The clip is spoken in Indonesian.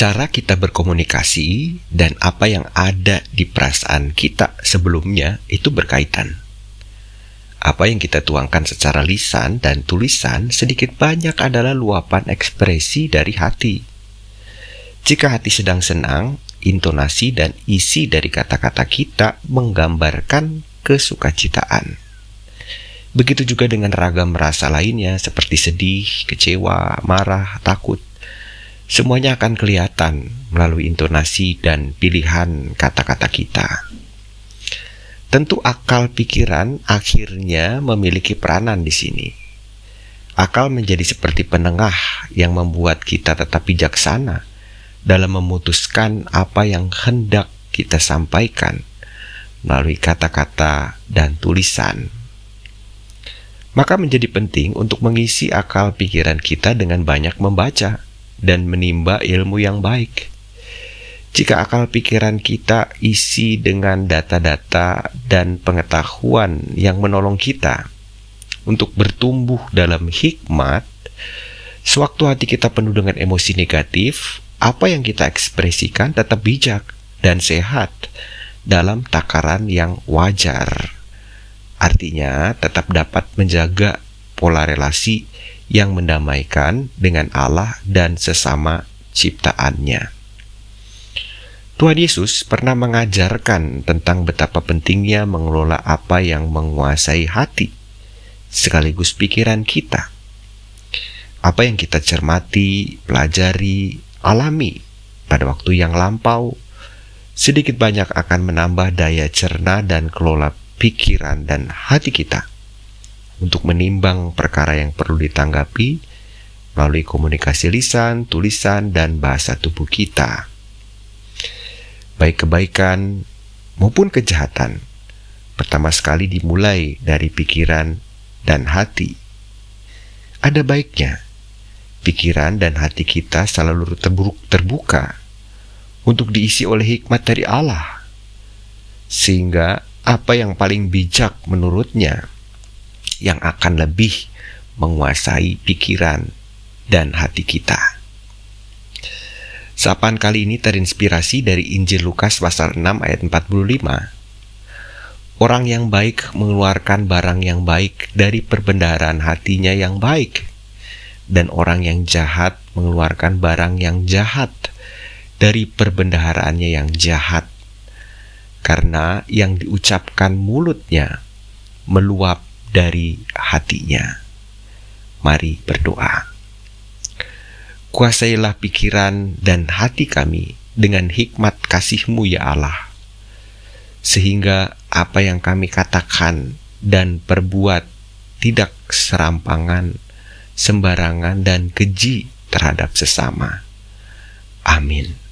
cara kita berkomunikasi dan apa yang ada di perasaan kita sebelumnya itu berkaitan. Apa yang kita tuangkan secara lisan dan tulisan sedikit banyak adalah luapan ekspresi dari hati. Jika hati sedang senang, intonasi dan isi dari kata-kata kita menggambarkan kesukacitaan. Begitu juga dengan ragam rasa lainnya seperti sedih, kecewa, marah, takut. Semuanya akan kelihatan melalui intonasi dan pilihan kata-kata kita. Tentu akal pikiran akhirnya memiliki peranan di sini. Akal menjadi seperti penengah yang membuat kita tetap bijaksana dalam memutuskan apa yang hendak kita sampaikan melalui kata-kata dan tulisan maka menjadi penting untuk mengisi akal pikiran kita dengan banyak membaca dan menimba ilmu yang baik. Jika akal pikiran kita isi dengan data-data dan pengetahuan yang menolong kita untuk bertumbuh dalam hikmat, sewaktu hati kita penuh dengan emosi negatif, apa yang kita ekspresikan tetap bijak dan sehat dalam takaran yang wajar. Artinya, tetap dapat menjaga pola relasi yang mendamaikan dengan Allah dan sesama ciptaannya. Tuhan Yesus pernah mengajarkan tentang betapa pentingnya mengelola apa yang menguasai hati, sekaligus pikiran kita. Apa yang kita cermati, pelajari, alami pada waktu yang lampau, sedikit banyak akan menambah daya cerna dan kelola pikiran dan hati kita untuk menimbang perkara yang perlu ditanggapi melalui komunikasi lisan, tulisan, dan bahasa tubuh kita. Baik kebaikan maupun kejahatan, pertama sekali dimulai dari pikiran dan hati. Ada baiknya pikiran dan hati kita selalu terbuka untuk diisi oleh hikmat dari Allah, sehingga apa yang paling bijak menurutnya yang akan lebih menguasai pikiran dan hati kita. Sapaan kali ini terinspirasi dari Injil Lukas pasal 6 ayat 45. Orang yang baik mengeluarkan barang yang baik dari perbendaharaan hatinya yang baik. Dan orang yang jahat mengeluarkan barang yang jahat dari perbendaharaannya yang jahat karena yang diucapkan mulutnya meluap dari hatinya. Mari berdoa. Kuasailah pikiran dan hati kami dengan hikmat kasih-Mu ya Allah, sehingga apa yang kami katakan dan perbuat tidak serampangan, sembarangan, dan keji terhadap sesama. Amin.